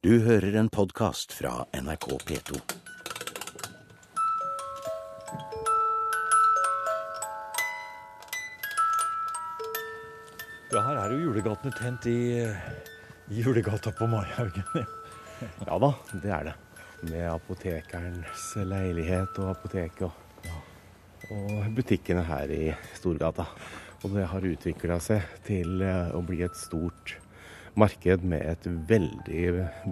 Du hører en podkast fra NRK P2. Ja, her er jo julegatene tent i, i julegata på Maihaugen. Ja da, det er det. Med apotekerens leilighet og apoteket og, og butikkene her i Storgata. Og det har utvikla seg til eh, å bli et stort marked med et veldig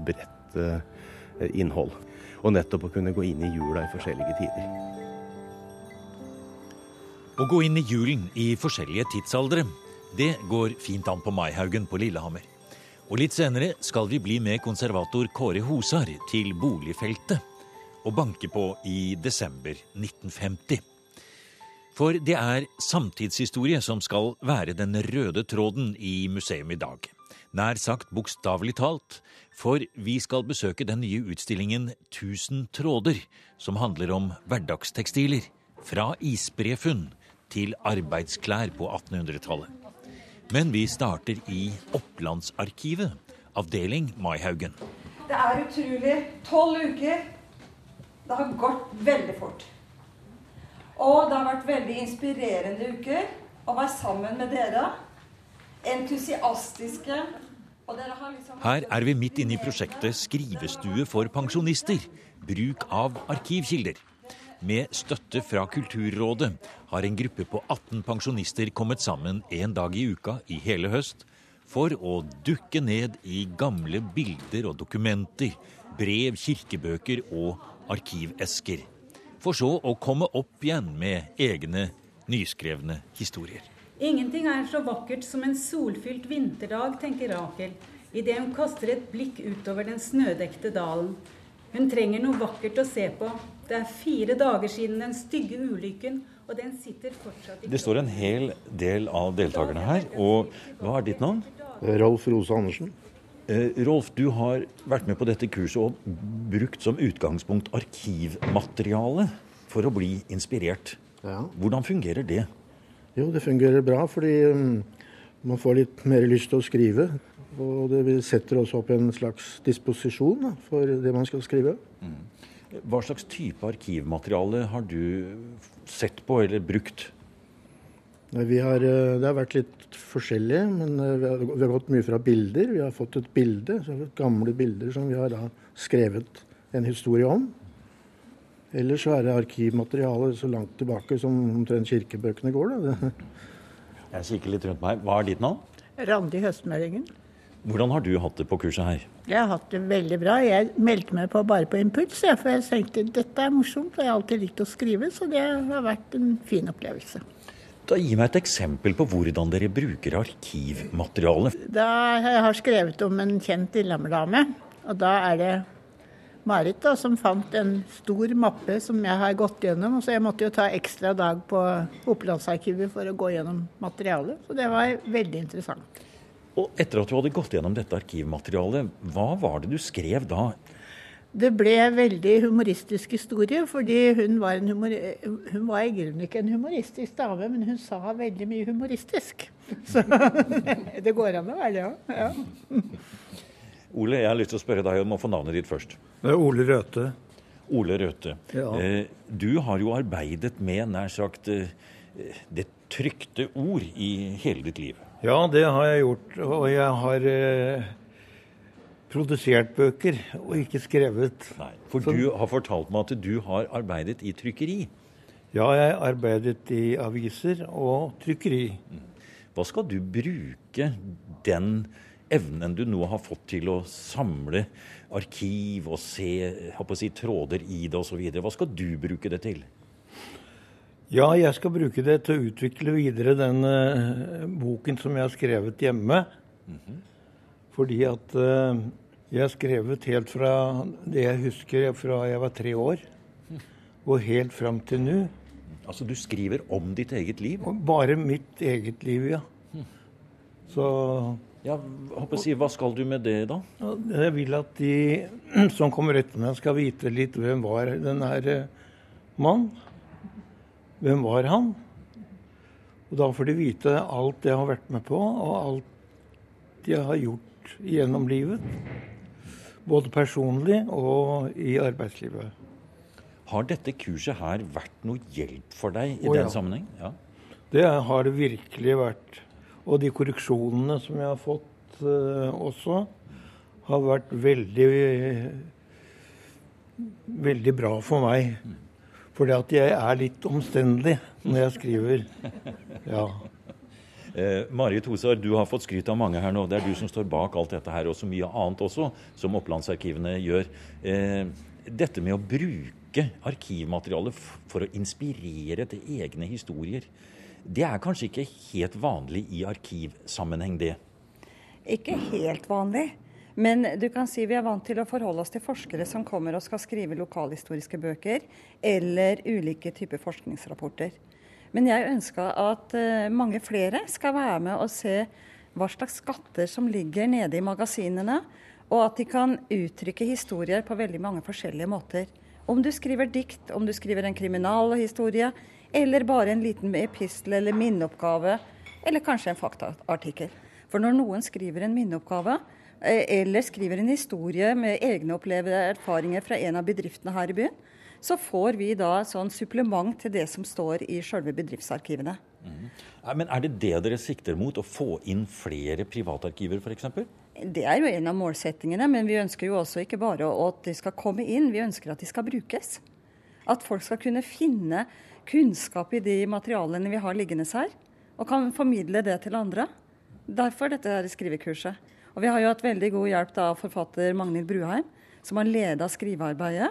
bredt eh, innhold. Og nettopp å kunne gå inn i jula i forskjellige tider. Å gå inn i julen i forskjellige tidsaldre, det går fint an på Maihaugen på Lillehammer. Og litt senere skal vi bli med konservator Kåre Hosar til boligfeltet og banke på i desember 1950. For det er samtidshistorie som skal være den røde tråden i museum i dag. Nær sagt bokstavelig talt, for vi skal besøke den nye utstillingen Tusen tråder, som handler om hverdagstekstiler. Fra isbrefunn til arbeidsklær på 1800-tallet. Men vi starter i Opplandsarkivet, avdeling Maihaugen. Det er utrolig. Tolv uker. Det har gått veldig fort. Og det har vært veldig inspirerende uker å være sammen med dere. Entusiastiske. Liksom Her er vi midt inne i prosjektet Skrivestue for pensjonister. Bruk av arkivkilder. Med støtte fra Kulturrådet har en gruppe på 18 pensjonister kommet sammen en dag i uka i hele høst for å dukke ned i gamle bilder og dokumenter, brev, kirkebøker og arkivesker. For så å komme opp igjen med egne, nyskrevne historier. Ingenting er så vakkert som en solfylt vinterdag, tenker Rakel, idet hun kaster et blikk utover den snødekte dalen. Hun trenger noe vakkert å se på. Det er fire dager siden den stygge ulykken, og den sitter fortsatt i Det står en hel del av deltakerne her. Og hva er ditt navn? Rolf Rose Andersen. Eh, Rolf, du har vært med på dette kurset og brukt som utgangspunkt arkivmateriale for å bli inspirert. Ja. Hvordan fungerer det? Jo, det fungerer bra, fordi um, man får litt mer lyst til å skrive. Og det setter også opp en slags disposisjon for det man skal skrive. Hva slags type arkivmateriale har du sett på eller brukt? Vi har, eh, det har vært litt forskjellig, men eh, vi har, vi har gått mye fra bilder. Vi har fått et bilde, gamle bilder som vi har skrevet en historie om. Ellers så er det arkivmateriale så langt tilbake som omtrent kirkebøkene går. Da. Jeg kikker litt rundt meg. Hva er ditt navn? Randi Høstmeldingen. Hvordan har du hatt det på kurset her? Jeg har hatt det veldig bra. Jeg meldte meg på bare på impuls, jeg, for jeg tenkte dette er morsomt. og Jeg har alltid likt å skrive, så det har vært en fin opplevelse. Da Gi meg et eksempel på hvordan dere bruker arkivmateriale. Da jeg har skrevet om en kjent Lillehammer-dame, og da er det Marit da, som fant en stor mappe som jeg har gått gjennom. Så jeg måtte jo ta ekstra dag på Opplandsarkivet for å gå gjennom materialet. Så det var veldig interessant. Og etter at du hadde gått gjennom dette arkivmaterialet, hva var det du skrev da? Det ble veldig humoristisk historie, fordi hun var, en humor hun var i grunnen ikke en humoristisk dame, men hun sa veldig mye humoristisk. Så det går an å være det òg. Ja. Ole, jeg har lyst til å spørre deg om å få navnet ditt først. Det er Ole Røthe. Ole Røthe. Ja. Eh, du har jo arbeidet med nær sagt eh, det trykte ord i hele ditt liv. Ja, det har jeg gjort. Og jeg har eh, produsert bøker og ikke skrevet. Nei, For Så- du har fortalt meg at du har arbeidet i trykkeri. Ja, jeg har arbeidet i aviser og trykkeri. Hva skal du bruke den evnen du nå har fått til å samle arkiv og se si, tråder i det osv. Hva skal du bruke det til? Ja, jeg skal bruke det til å utvikle videre den uh, boken som jeg har skrevet hjemme. Fordi at uh, jeg har skrevet helt fra det jeg husker fra jeg var tre år, og helt fram til nå. Altså, du skriver om ditt eget liv? Bare mitt eget liv, ja. Så Ja, håper å si, Hva skal du med det, da? Jeg vil at de som kommer etter meg, skal vite litt hvem var den her eh, mann. Hvem var han? Og da får de vite alt jeg har vært med på, og alt jeg har gjort gjennom livet. Både personlig og i arbeidslivet. Har dette kurset her vært noe hjelp for deg i oh, den ja. sammenheng? Ja. Det har det virkelig vært. Og de korreksjonene som jeg har fått uh, også, har vært veldig Veldig bra for meg. Fordi at jeg er litt omstendelig når jeg skriver. Ja. Eh, Marit Hosar, du har fått skryt av mange her nå. Det er du som står bak alt dette her, og så mye annet også, som Opplandsarkivene gjør. Eh, dette med å bruke arkivmateriale for å inspirere til egne historier, det er kanskje ikke helt vanlig i arkivsammenheng, det? Ikke helt vanlig. Men du kan si vi er vant til å forholde oss til forskere som kommer og skal skrive lokalhistoriske bøker, eller ulike typer forskningsrapporter. Men jeg ønska at eh, mange flere skal være med og se hva slags skatter som ligger nede i magasinene, og at de kan uttrykke historier på veldig mange forskjellige måter. Om du skriver dikt, om du skriver en kriminalhistorie, eller bare en liten epistel eller minneoppgave, eller kanskje en faktaartikkel. For når noen skriver en minneoppgave, eh, eller skriver en historie med egne opplevde erfaringer fra en av bedriftene her i byen, så får vi da sånn supplement til det som står i sjølve bedriftsarkivene. Mm. Men er det det dere sikter mot? Å få inn flere privatarkiver, f.eks.? Det er jo en av målsettingene, men vi ønsker jo også ikke bare at de skal komme inn, vi ønsker at de skal brukes. At folk skal kunne finne kunnskap i de materialene vi har liggende her, og kan formidle det til andre. Derfor dette her skrivekurset. Og vi har jo hatt veldig god hjelp av forfatter Magnhild Bruheim, som har leda skrivearbeidet.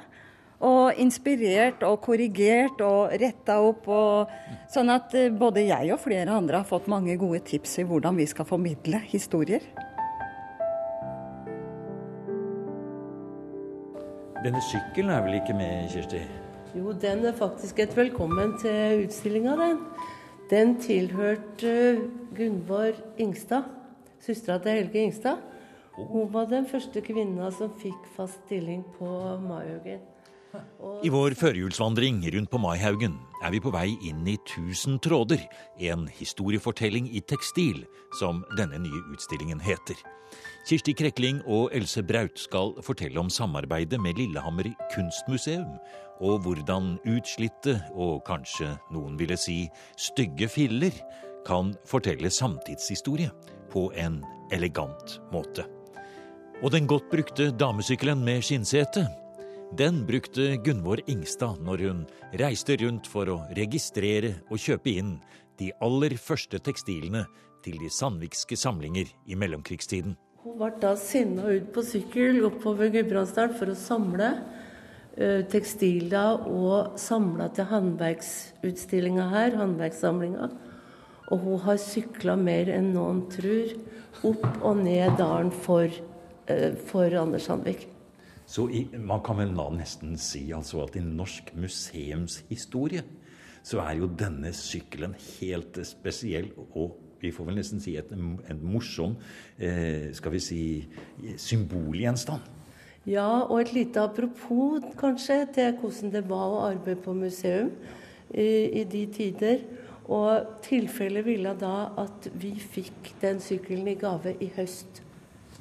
Og inspirert og korrigert og retta opp. Og, sånn at eh, både jeg og flere andre har fått mange gode tips i hvordan vi skal formidle historier. Denne sykkelen er vel ikke med, Kirsti? Jo, den er faktisk et velkommen til utstillinga, den. Den tilhørte Gunvor Ingstad, søstera til Helge Ingstad. Hun var den første kvinna som fikk fast stilling på Maihaugen. I vår førjulsvandring rundt på Maihaugen er vi på vei inn i Tusen tråder, en historiefortelling i tekstil, som denne nye utstillingen heter. Kirsti Krekling og Else Braut skal fortelle om samarbeidet med Lillehammer kunstmuseum, og hvordan utslitte, og kanskje noen ville si stygge filler, kan fortelle samtidshistorie på en elegant måte. Og den godt brukte damesykkelen med skinnsete, den brukte Gunvor Ingstad når hun reiste rundt for å registrere og kjøpe inn de aller første tekstilene til de sandvikske samlinger i mellomkrigstiden. Hun ble da sinna ut på sykkel oppover Gudbrandsdalen for å samle eh, tekstiler og samla til håndverksutstillinga her, håndverkssamlinga. Og hun har sykla mer enn noen tror, opp og ned dalen for, eh, for Anders Sandvik. Så i, man kan vel da nesten si altså at i norsk museumshistorie så er jo denne sykkelen helt spesiell, og vi får vel nesten si et, en morsom, eh, skal vi si, symbolgjenstand. Ja, og et lite apropos kanskje til hvordan det var å arbeide på museum i, i de tider. Og tilfellet ville da at vi fikk den sykkelen i gave i høst.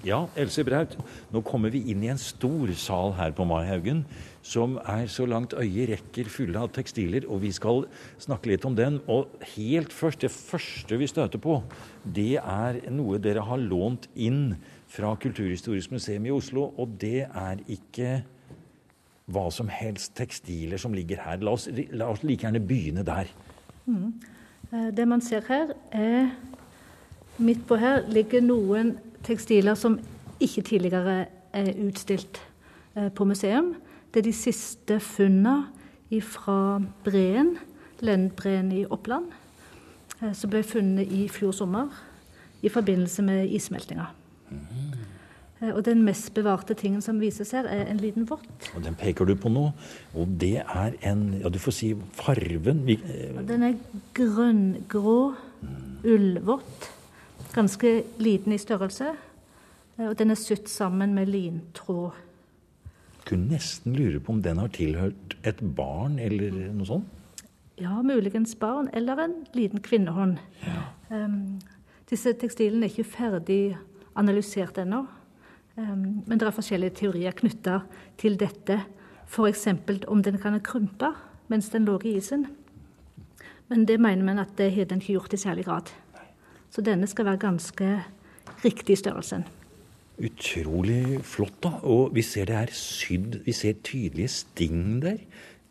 Ja, Else Braut, nå kommer vi inn i en stor sal her på Maihaugen, som er så langt øyet rekker fulle av tekstiler, og vi skal snakke litt om den. Og helt først, det første vi støter på, det er noe dere har lånt inn fra Kulturhistorisk museum i Oslo, og det er ikke hva som helst tekstiler som ligger her. La oss, la oss like gjerne begynne der. Mm. Det man ser her, er Midt på her ligger noen tekstiler som ikke tidligere er utstilt eh, på museum. Det er de siste funnene fra breen, Lendbreen i Oppland, eh, som ble funnet i fjor sommer i forbindelse med issmeltinga. Eh, Og den mest bevarte tingen som vises her, er en liten vott. Og den peker du på nå, og det er en Ja, du får si farven. Vi, eh, Den er grønngrå ullvott. Ganske liten i størrelse. eh, Og den er sydd sammen med lintråd. kunne nesten lure på om den har tilhørt et barn eller noe sånt. Ja, muligens barn eller en liten kvinnehånd. Um, disse tekstilene er ikke ferdig analysert ennå. Um, men det er forskjellige teorier knytta til dette. F.eks. om den kan krympe mens den lå i isen. Men det mener man at det har den ikke gjort i særlig grad. Så denne skal være ganske riktig i størrelsen. Utrolig flott, da. Og vi ser det er sydd Vi ser tydelige sting der.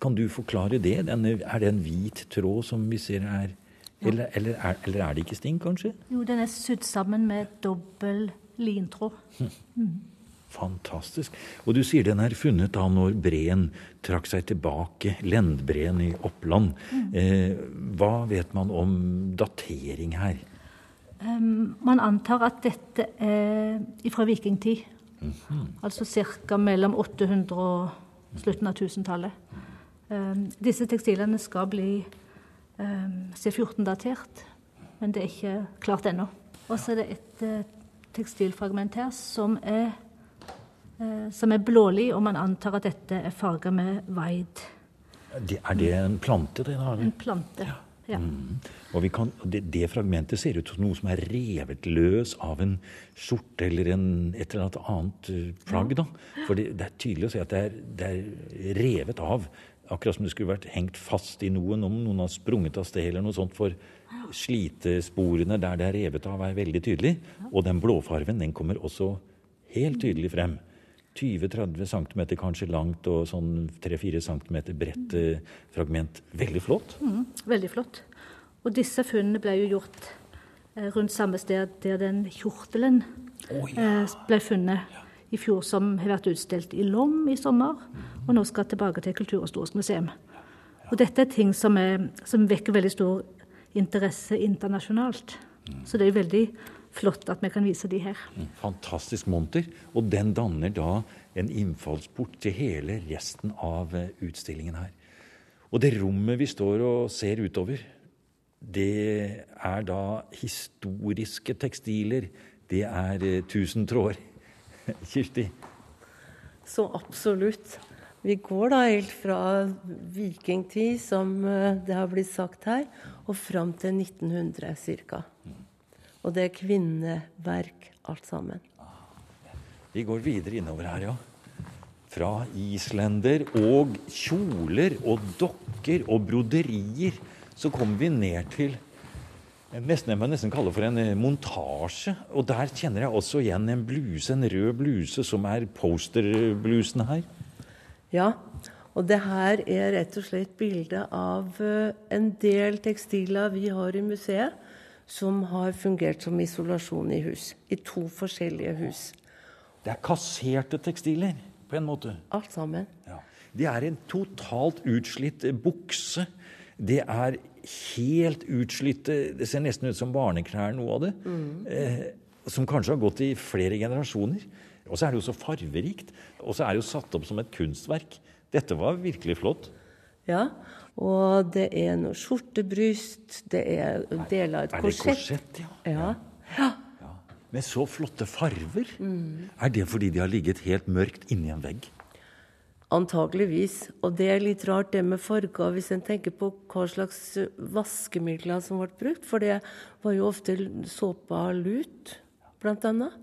Kan du forklare det? Denne, er det en hvit tråd som vi ser her? Eller, eller, er, eller, er, det ikke sting, kanskje? Jo, den er sydd sammen med dobbel lintråd. Mm. Fantastisk. Og du sier den er funnet da når breen trakk seg tilbake, Lendbreen i Oppland. Mm. Eh, hva vet man om datering her? Man antar at dette er fra vikingtid. Mm -hmm. Altså ca. mellom 800 og slutten av 1000-tallet. Um, disse tekstilene skal bli um, C14-datert, men det er ikke klart ennå. Og så er det et uh, tekstilfragment her som er, uh, som er blålig, og man antar at dette er farga med vaid. Er det en plante? Det, en plante, ja. Ja. Mm. Og kan, det, det, fragmentet ser ut som noe som er revet løs av en skjorte eller en, et eller annet eh, plagg. da. For det, det, er tydelig å se at det er, det er, revet av. Akkurat som det skulle vært hengt fast i noen om noen har sprunget av sted eller noe sånt. For slitesporene der det er revet av, er veldig tydelig. Og den blåfarven den kommer også helt tydelig frem. 20-30 cm kanskje langt og sånn 3-4 cm bredt eh, fragment. Veldig flott. Mm, veldig flott. Og disse funnene ble jo gjort eh, rundt samme sted der den kjortelen oh, ja. eh, ble funnet i fjor, som har vært utstilt i Lom i sommer, og nå skal tilbake til Kulturhistorisk museum. Og dette er ting som, er, som vekker veldig stor interesse internasjonalt. Mm. Så det er jo veldig flott at vi kan vise de her. Mm, fantastisk monter. Og den danner da en innfallsport til hele resten av eh, utstillingen her. Og det rommet vi står og ser utover, det er da historiske tekstiler. Det er uh, tusen tråder. Kirsti? Så absolutt. Vi går da helt fra vikingtid, som eh, det har blitt sagt her, og fram til 1900 ca. Og det er kvinneverk, alt sammen. Vi går videre innover her, ja. Fra islender og kjoler og dokker og broderier så kommer vi ned til nesten jeg må nesten kalle for en eh, montasje. Og der kjenner jeg også igjen en bluse, en rød bluse, som er posterblusen her. Ja, og det her er rett og slett bilde av eh, en del tekstiler vi har i museet som har fungert som isolasjon i hus. I to forskjellige hus. Det er kasserte tekstiler, på en måte? Alt sammen. Ja. Det er en totalt utslitt bukse. Det er helt utslitte Det ser nesten ut som barneklær, noe av det. Mm. Eh, som kanskje har gått i flere generasjoner. Og så er det jo så farverikt. Og så er det jo satt opp som et kunstverk. Dette var virkelig flott. Ja, og det er noe skjortebryst, det er deler av et korsett. Er det korsett, ja? ja. ja. Med så flotte farver. Mm. Er det fordi de har ligget helt mørkt inni en vegg? Antakeligvis. Og det er litt rart det med farger, hvis en tenker på hva slags vaskemidler som ble brukt. For det var jo ofte såpa lut, blant annet.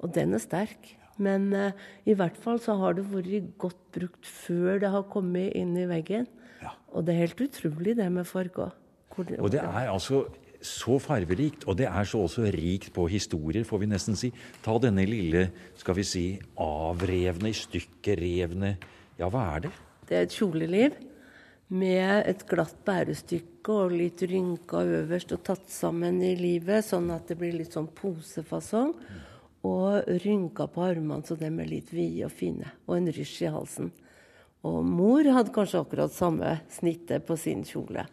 Og den er sterk. Men eh, i hvert fall så har det vært godt brukt før det har kommet inn i veggen. Og det er helt utrolig, det med farger. Og det er altså så farverikt, og det er så også rikt på historier, får vi nesten si. Ta denne lille, skal vi si, avrevne, i stykker revne Ja, hva er det? Det er et kjoleliv med et glatt bærestykke og litt rynka øverst og tatt sammen i livet, sånn at det blir litt sånn posefasong. Og rynka på armene så de er litt vide og fine. Og en rysj i halsen. Og mor hadde kanskje akkurat samme snittet på sin kjole.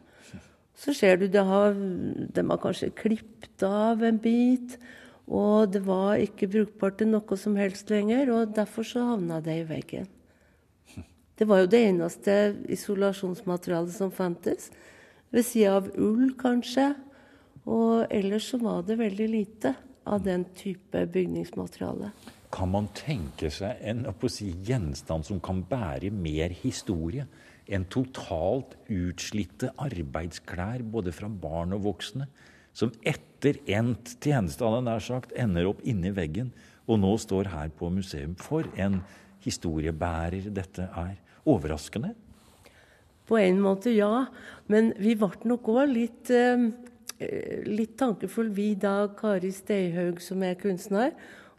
Så ser du de har, de har kanskje klippet av en bit, og det var ikke brukbart til noe som helst lenger, og derfor så havna det i veggen. Det var jo det eneste isolasjonsmaterialet som fantes, ved sida av ull kanskje. Og ellers så var det veldig lite av den type bygningsmateriale. Kan man tenke seg en si, gjenstand som kan bære mer historie enn totalt utslitte arbeidsklær, både fra barn og voksne, som etter endt tjeneste nær sagt, ender opp inni veggen og nå står her på museum. For en historiebærer dette er. Overraskende? På en måte, ja. Men vi ble nok òg litt, eh, litt tankefull, vi da, Kari Steihaug, som er kunstner,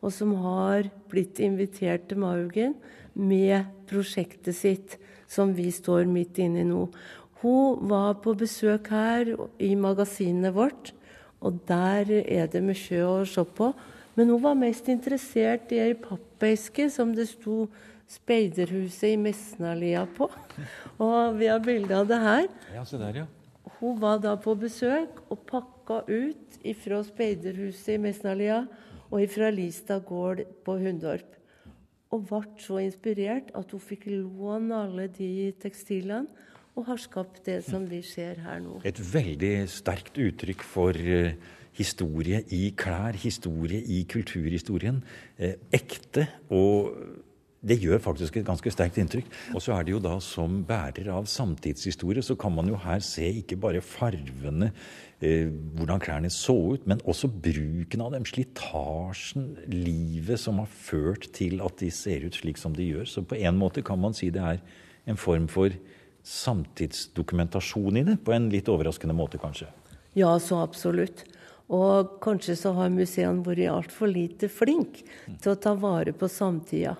og som har blitt invitert til Maugen med prosjektet sitt, som vi står midt inne i nå. Hun var på besøk her i magasinet vårt, og der er det mye å se på. Men hun var mest interessert i ei pappeske som det sto 'Speiderhuset i Mesnalia' på. Og vi har bilde av det her. Ja, se der, ja. Hun var da på besøk og pakka ut ifra Speiderhuset i Mesnalia og ifra Listad gård på Hundorp. Og ble så inspirert at hun fikk låne alle de tekstilene og har skapt det som vi ser her nå. Et veldig sterkt uttrykk for uh, historie i klær, historie i kulturhistorien. Uh, ekte og det gjør faktisk et ganske sterkt inntrykk. Og så er det jo da som bærer av samtidshistorie, så kan man jo her se ikke bare farvene, eh, hvordan klærne så ut, men også bruken av dem. Slitasjen, livet som har ført til at de ser ut slik som de gjør. Så på en måte kan man si det er en form for samtidsdokumentasjon i det, på en litt overraskende måte, kanskje. Ja, så absolutt. Og kanskje så har museene vært altfor lite flinke til å ta vare på samtida.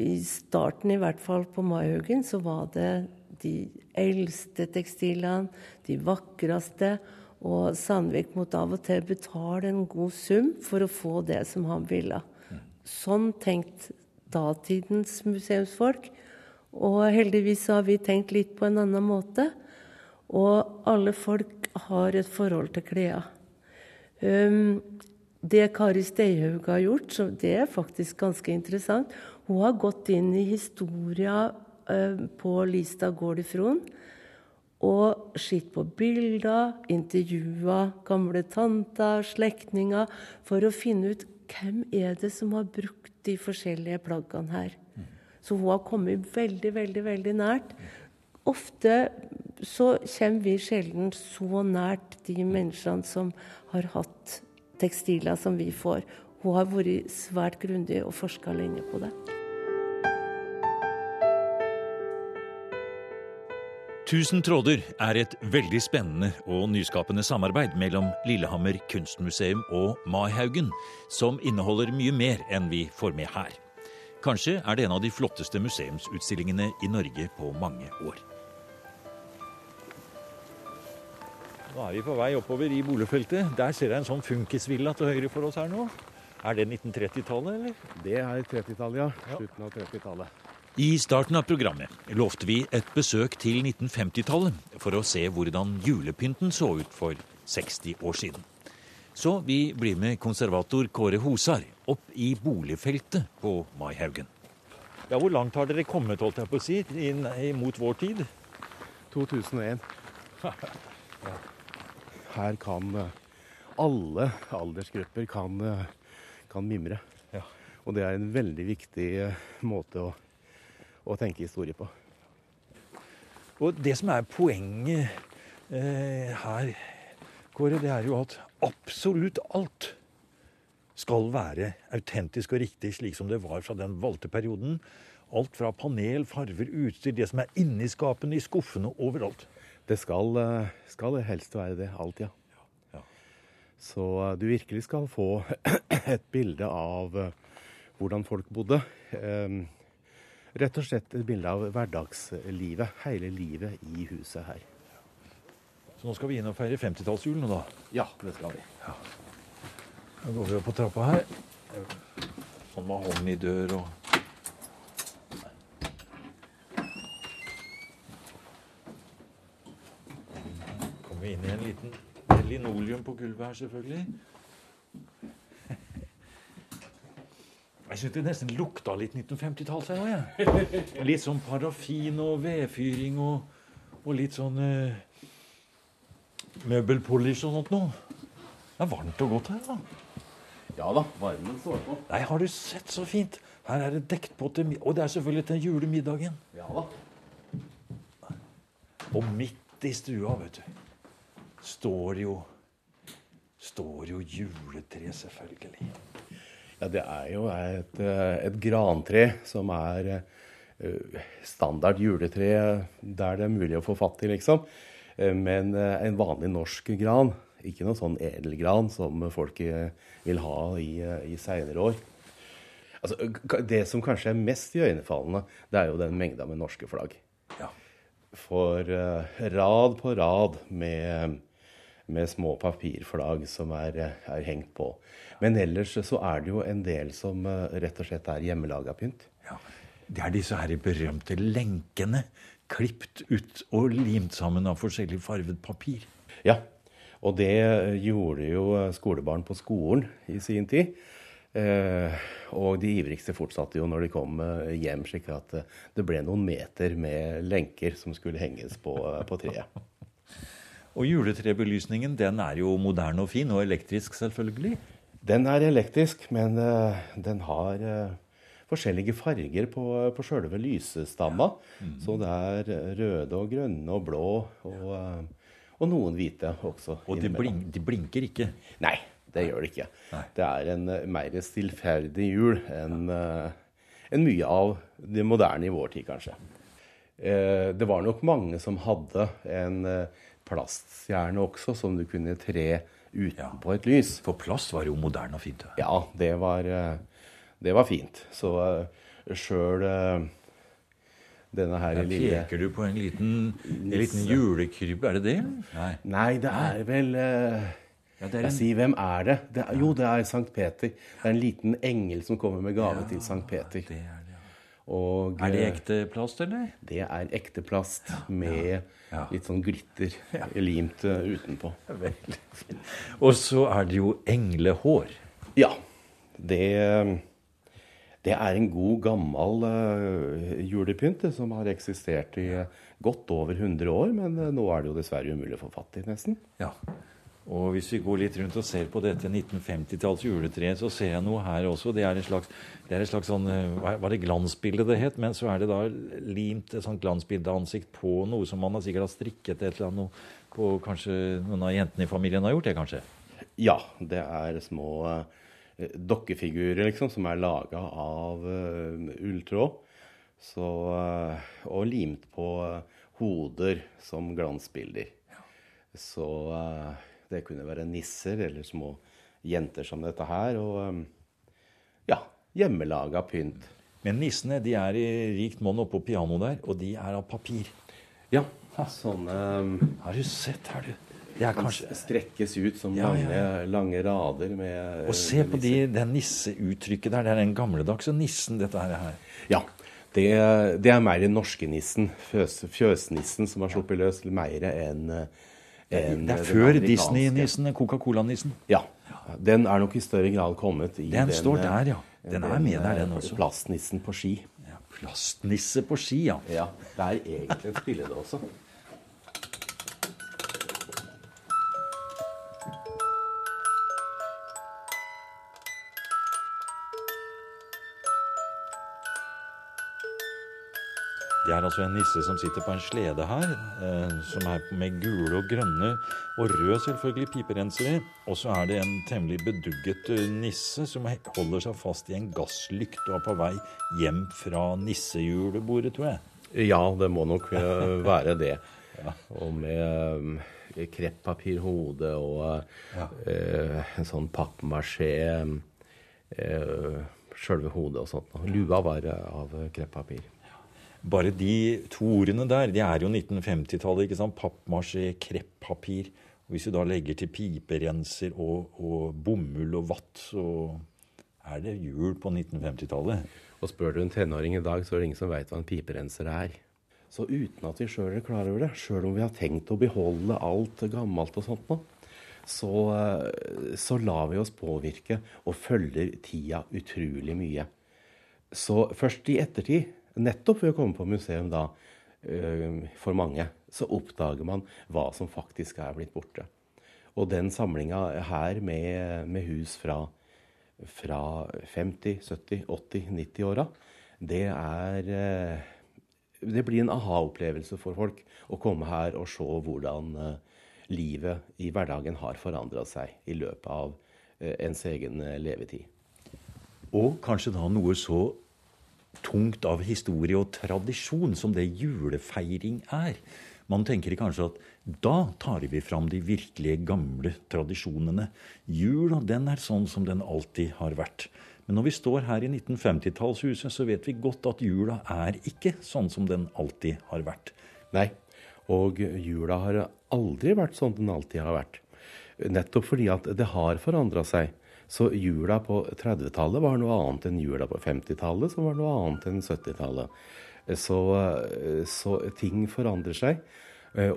I starten, i hvert fall på Maihaugen, så var det de eldste tekstilene, de vakreste. Og Sandvik måtte av og til betale en god sum for å få det som han ville. Sånn tenkte datidens museumsfolk. Og heldigvis har vi tenkt litt på en annen måte. Og alle folk har et forhold til klærne. Um, det Kari Steihaug har gjort, det er faktisk ganske interessant. Hun har gått inn i historia uh, på Listad gård i Fron. Og sett på bilder, intervjua gamle tanter, slektninger, for å finne ut hvem er det som har brukt de forskjellige plaggene her. Så hun har kommet veldig, veldig, veldig nært. Ofte så kommer vi sjelden så nært de menneskene som har hatt tekstiler som vi får. Hun har vært svært grundig og forska lenge på det. Tusen tråder er et veldig spennende og nyskapende samarbeid mellom Lillehammer kunstmuseum og Maihaugen, som inneholder mye mer enn vi får med her. Kanskje er det en av de flotteste museumsutstillingene i Norge på mange år. Nå er vi på vei oppover i boligfeltet. Der ser jeg en sånn funkisvilla til høyre for oss her nå. Er det 1930-tallet, eller? Det er 30-tallet, ja. Slutten av 30-tallet. I starten av programmet lovte vi et besøk til 1950-tallet for å se hvordan julepynten så ut for 60 år siden. Så vi blir med konservator Kåre Hosar opp i boligfeltet på Maihaugen. Ja, Hvor langt har dere kommet, holdt jeg på å si, inn mot vår tid? 2001. Her kan eh, alle aldersgrupper kan, eh, kan mimre. Ja. Og det er en veldig viktig eh, måte å, å tenke historie på. Og det som er poenget eh, her, Kåre, det er jo at absolutt alt skal være autentisk og riktig, slik som det var fra den valgte perioden. Alt fra panel, farver, utstyr, det som er inni skapene, i skuffene, overalt. Det skal, skal helst være det. Alt, ja. Ja. Så du virkelig skal få et bilde av hvordan folk bodde. Eh, Rett og slett et bilde av hverdagslivet, hele livet i huset her. Så nå skal vi inn og feire 50-tallsjulen, da? Ja, det skal vi. Da går vi opp på trappa her. Sånn med hånden i dør og Kommer vi inn i en liten linoleum på gulvet her, selvfølgelig. Jeg syns det nesten lukta litt 1950-tall her òg, jeg. Litt sånn parafin og vedfyring og, og litt sånn eh, møbelpolish og sånt noe. Det er varmt og godt her, da. Ja da, varmen står på. Nei, har du sett så fint? Her er det dekt på til Og det er selvfølgelig til julemiddagen. Ja da. Og midt i stua, vet du, står jo Står jo juletre, selvfølgelig. Ja, Det er jo et, eh, et grantre som er eh, standard juletre der det er mulig å få fatt i, liksom. Eh, Men en vanlig norsk gran. Ikke noe sånn edelgran som folk vil ha i, i seinere år. Altså, det som kanskje er mest iøynefallende, det er jo den mengda med norske flagg. Ja. For uh, rad på rad med, med små papirflagg som er, er, hengt på. Men ellers så er det jo en del som uh, rett og slett er hjemmelaga pynt. Ja. Det er disse her berømte lenkene. Klipt ut og limt sammen av forskjellig farvet papir. Ja, og det gjorde jo skolebarn på skolen i sin tid. Eh, og de ivrigste fortsatte jo når de kom eh, hjem, slik at eh, det ble noen meter med lenker som skulle henges på, på treet. Og juletrebelysningen den er jo moderne og fin, og elektrisk selvfølgelig? Den er elektrisk, men uh, den har uh, forskjellige farger på, på sjølve lysestamma. Mm. Så det er røde og grønne og blå, og, uh, og noen hvite også. Og de, blink, de blinker ikke? Nei, det gjør de ikke. Nei. Det er en uh, mer stillferdig jul enn uh, en mye av det moderne i vår tid, kanskje. Uh, det var nok mange som hadde en plaststjerne også, som du kunne tre utenpå et lys. For plast var jo moderne og fint. Ja, det var, det var fint. Så uh, sjøl denne her lille peker du på en liten, en liten julekrybbe, er det det? Nei, Nei det er vel ja, en... Jeg sier, hvem er det? det er, jo, det er Sankt Peter. Det er en liten engel som kommer med gave ja, til Sankt Peter. Det er, Og, er det ekte plast, eller? Det er ekte plast med litt sånn glitter limt uh, utenpå. Veldig fint. Og så er det jo englehår. Ja. Det, det er en god, gammel uh, julepynt som har eksistert i godt over 100 år. Men nå er det jo dessverre umulig å få fatt i, nesten. Ja. Og hvis vi går litt rundt og ser på dette 1950-talls juletreet, så ser jeg noe her også. Det er et slags, er slags sånn Var det glansbilde det het? Men så er det da limt et sånt glansbildeansikt på noe som man har sikkert har strikket et eller annet på Kanskje noen av jentene i familien har gjort det, kanskje? Ja. Det er små uh, dokkefigurer, liksom, som er laga av uh, ulltråd. Så, uh, og limt på hoder som glansbilder. Så det kunne være nisser eller små jenter som dette her. Og um, ja, hjemmelaga pynt. Men nissene de er i rikt monn oppå pianoet der, og de er av papir. Ja, sånne um, Har du sett her, du? Det er kanskje Strekkes ut som ja, lange, ja, ja. lange, rader med Og se på de, det nisseuttrykket der. Det er den gamledagse nissen, dette her. Ja. Det, det er mer den norske nissen, fjøs, fjøsnissen, som har sluppet løs mer enn enn Det er før Disney-nissen, Coca-Cola-nissen? Ja. Den er nok i større grad kommet i den, den står der, ja. Den, den er med der, den også. Plastnissen på ski. Ja, plastnisse på ski, ja. ja. Det er egentlig en spilledåse. Det er altså en nisse som sitter på en slede her, eh, som er med gule og grønne og røde selvfølgelig piperensere. Og så er det en temmelig bedugget eh, nisse som holder seg fast i en gasslykt og er på vei hjem fra nissejulebordet, tror jeg. Ja, det må nok uh, være det. ja. Og med um, kreppapirhode og ja. uh, en sånn pappmasjé uh, Sjølve hodet og sånt. Lua var av kreppapir. Bare de to ordene der, de er jo 1950-tallet. ikke sant? Pappmasjé, kreppapir. Hvis du da legger til piperenser og, og bomull og vatt, så er det jul på 1950-tallet. Og spør du en tenåring i dag, så er det ingen som veit hva en piperenser er. Så uten at vi sjøl er klar over det, sjøl om vi har tenkt å beholde alt gammelt og sånt nå, så, så lar vi oss påvirke og følger tida utrolig mye. Så først i ettertid nettopp ved å komme på museum da, eh, for mange, så oppdager man hva som faktisk er blitt borte. Og den samlinga her med, med, hus fra, fra 50-, 70-, 80-, 90-åra, det er eh, Det blir en aha-opplevelse for folk å komme her og se hvordan eh, livet i hverdagen har forandra seg i løpet av ens egen levetid. Og kanskje da noe så tungt av historie og tradisjon som det julefeiring er. Man tenker kanskje at da tar vi fram de virkelige gamle tradisjonene. Jula den er sånn som den alltid har vært. Men når vi står her i 1950-tallshuset, så vet vi godt at jula er ikke sånn som den alltid har vært. Nei, og jula har aldri vært sånn den alltid har vært. Nettopp fordi at det har forandra seg. Så jula på 30-tallet var noe annet enn jula på 50-tallet, som var noe annet enn 70-tallet. Så, så, ting forandrer seg.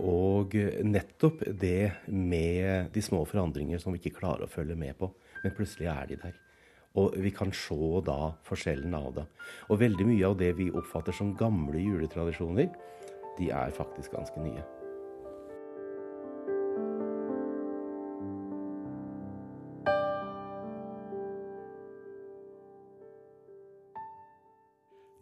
Og nettopp det med de små forandringer som vi ikke klarer å følge med på, men plutselig er de der. Og vi kan se da forskjellen av det. Og veldig mye av det vi oppfatter som gamle juletradisjoner, de er faktisk ganske nye.